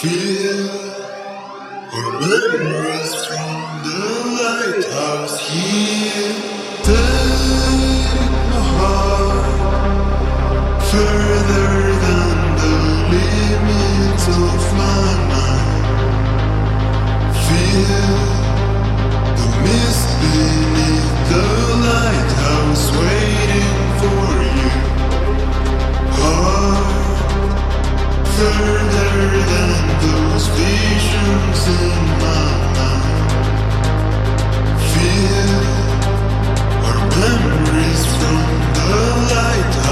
feel memories from the lighthouse here. Take my heart further than the limits of my mind. Feel the mist beneath the lighthouse waiting for. further than those visions in my mind. Feel our memories from the light.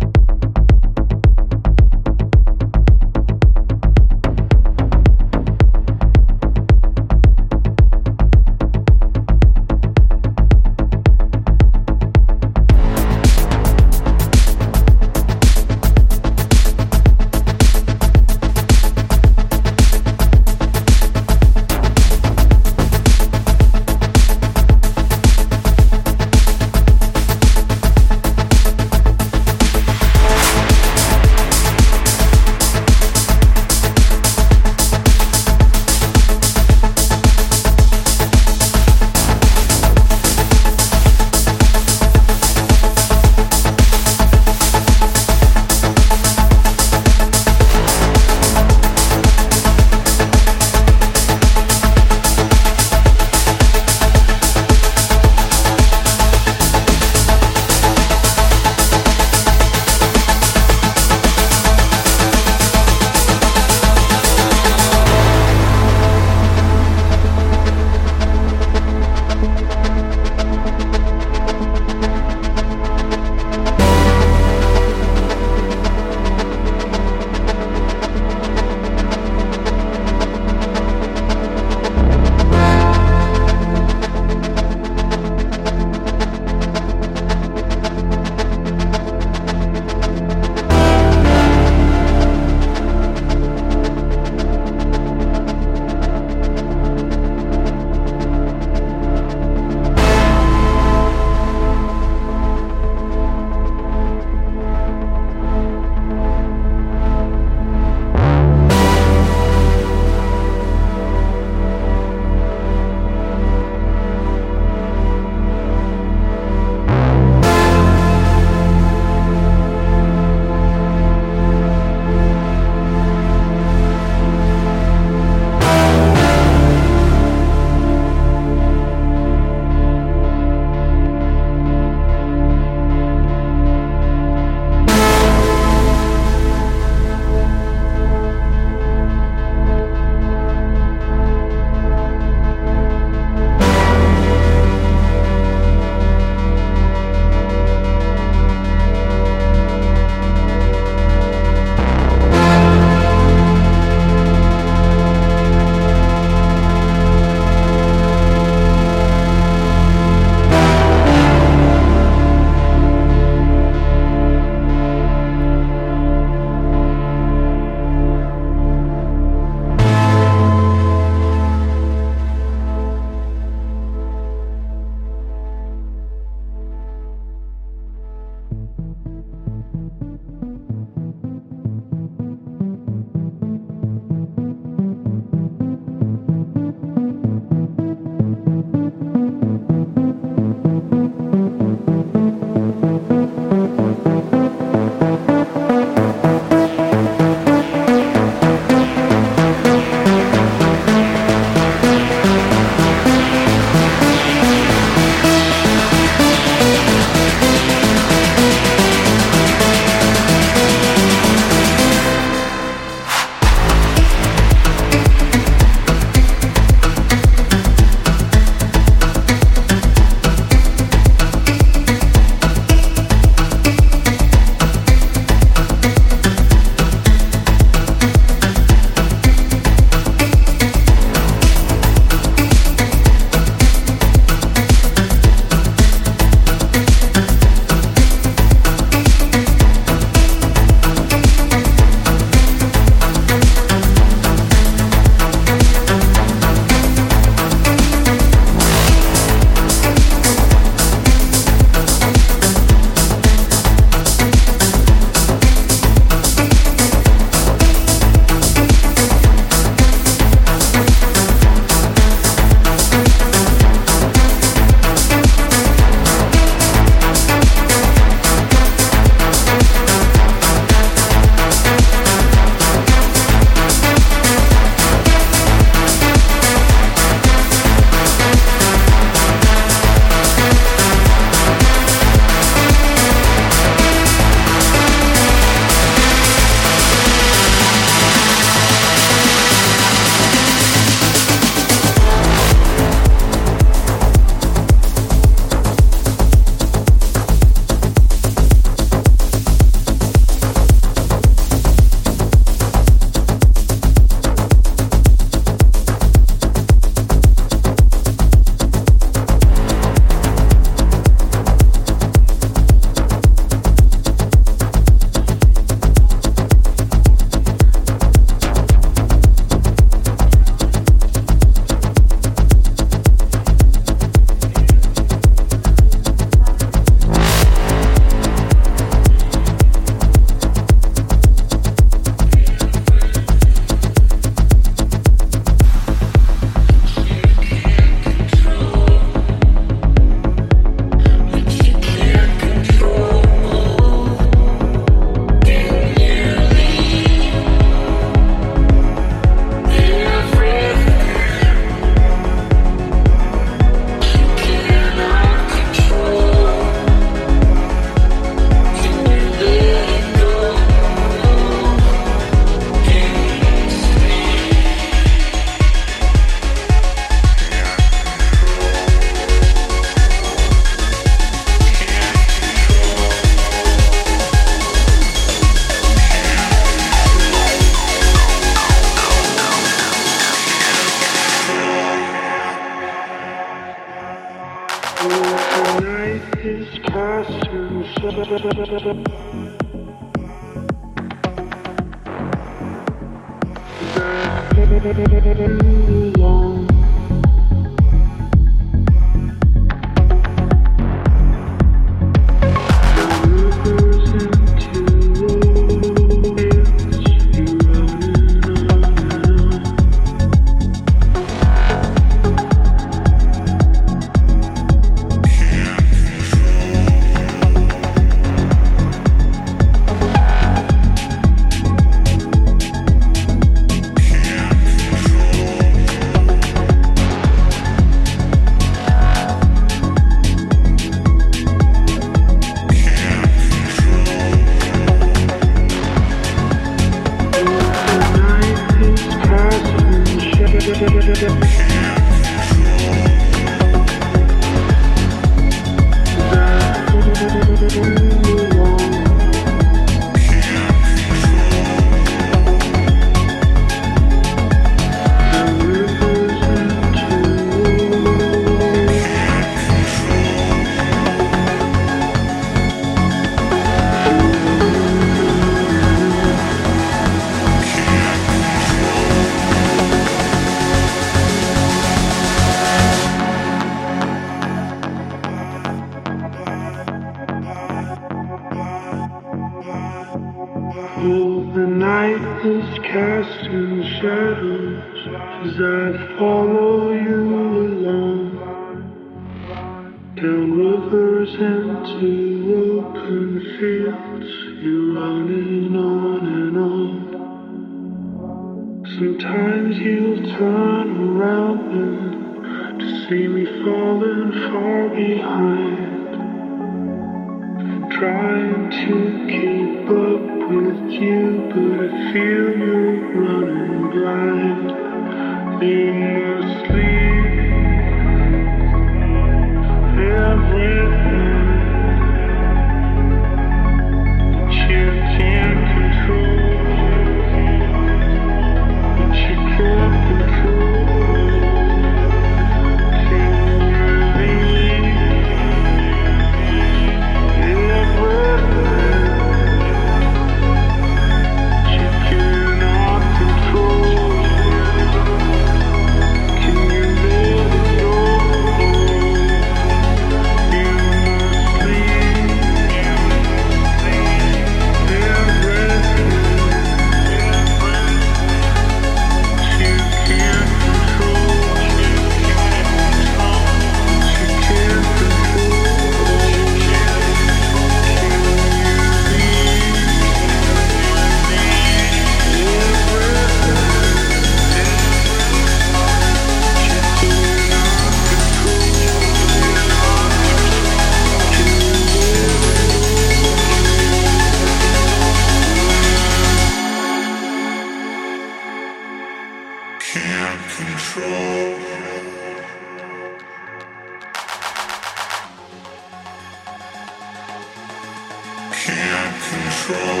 friend.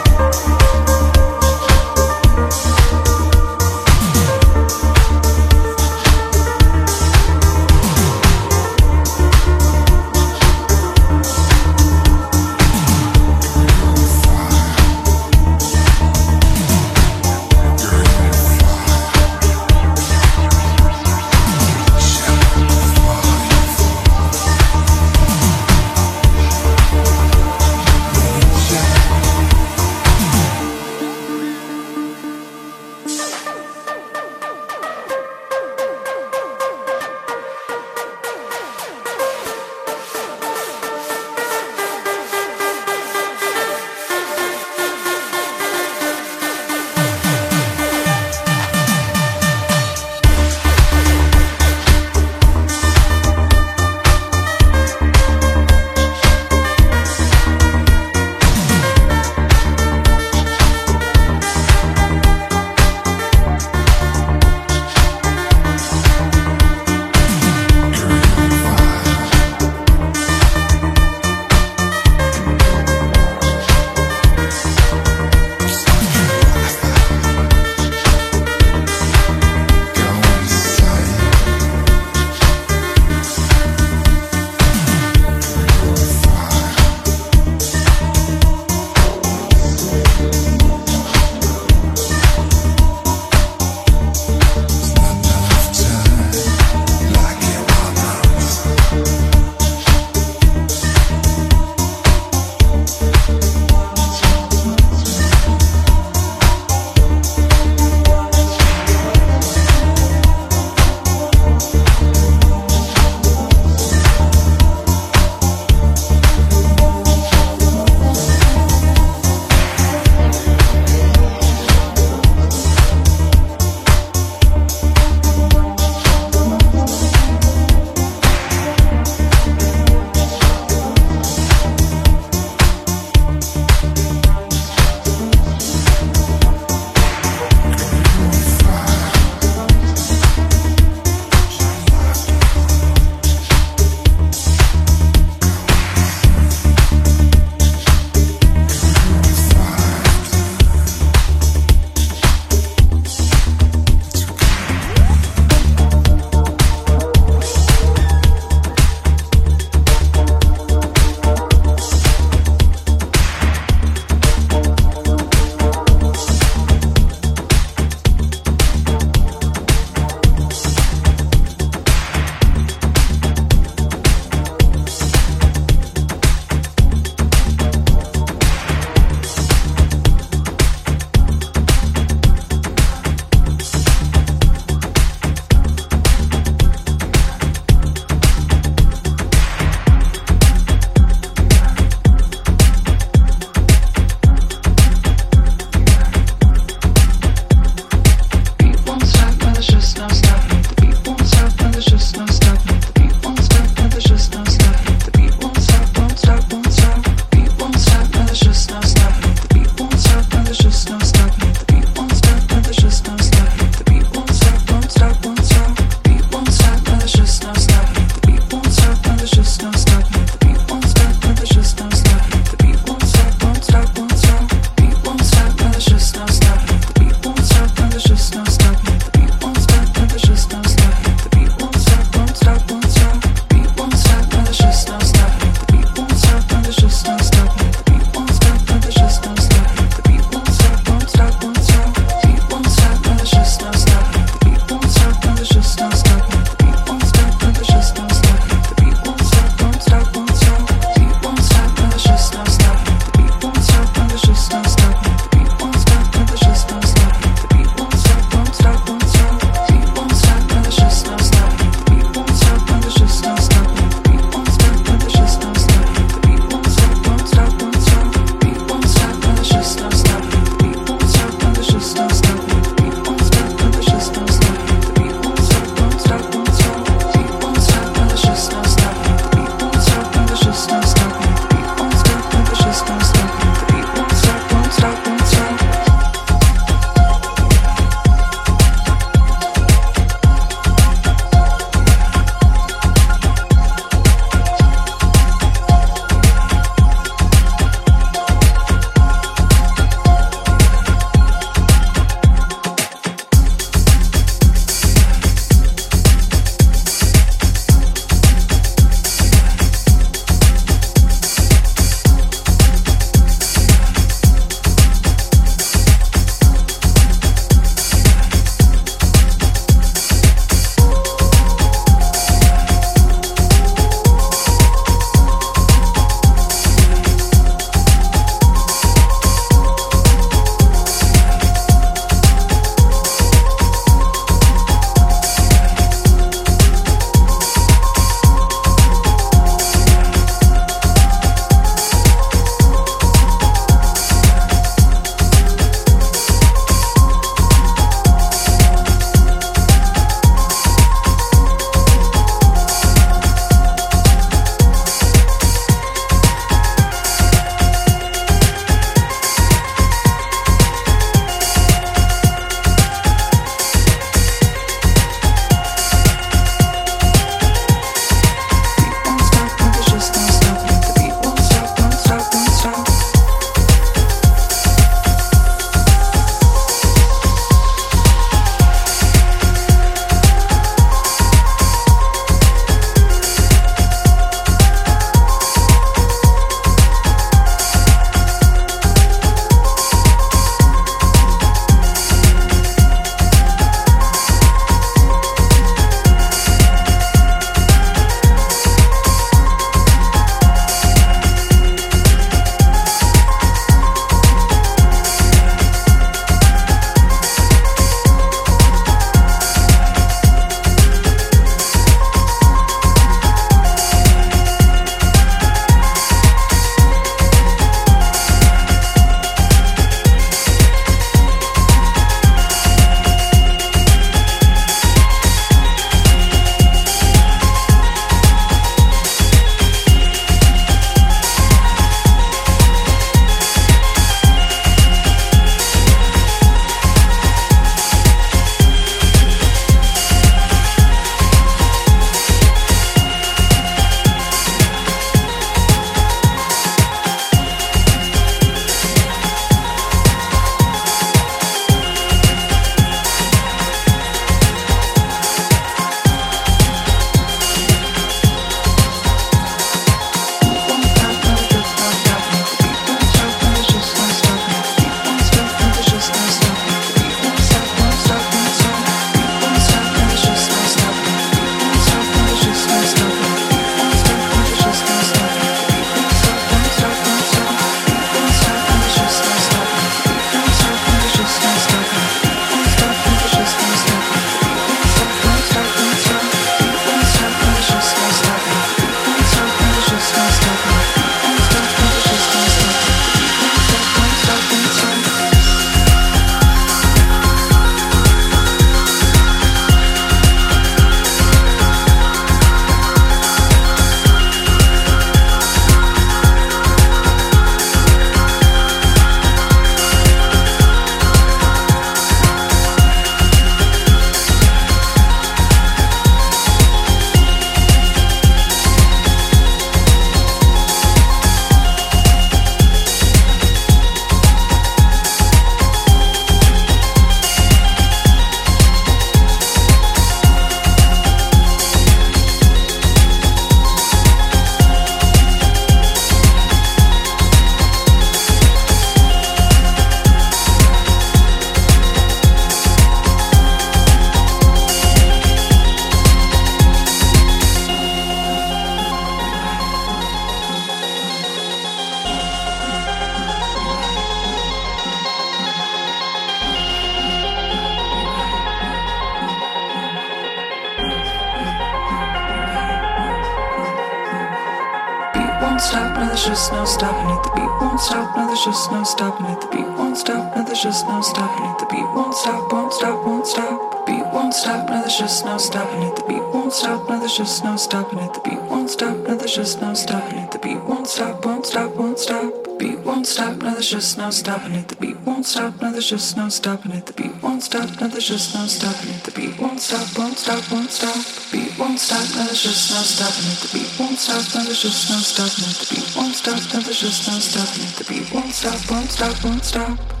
Stopping it. The beat won't stop, no, there's just no stopping it. The beat won't stop, no, there's just no stopping it. The beat won't stop, won't stop, won't stop. Beat won't stop, no, there's just no stopping it. The beat won't stop, no, there's just no stopping it. The beat won't stop, no, there's just no stopping it. The beat won't stop, won't stop, won't stop.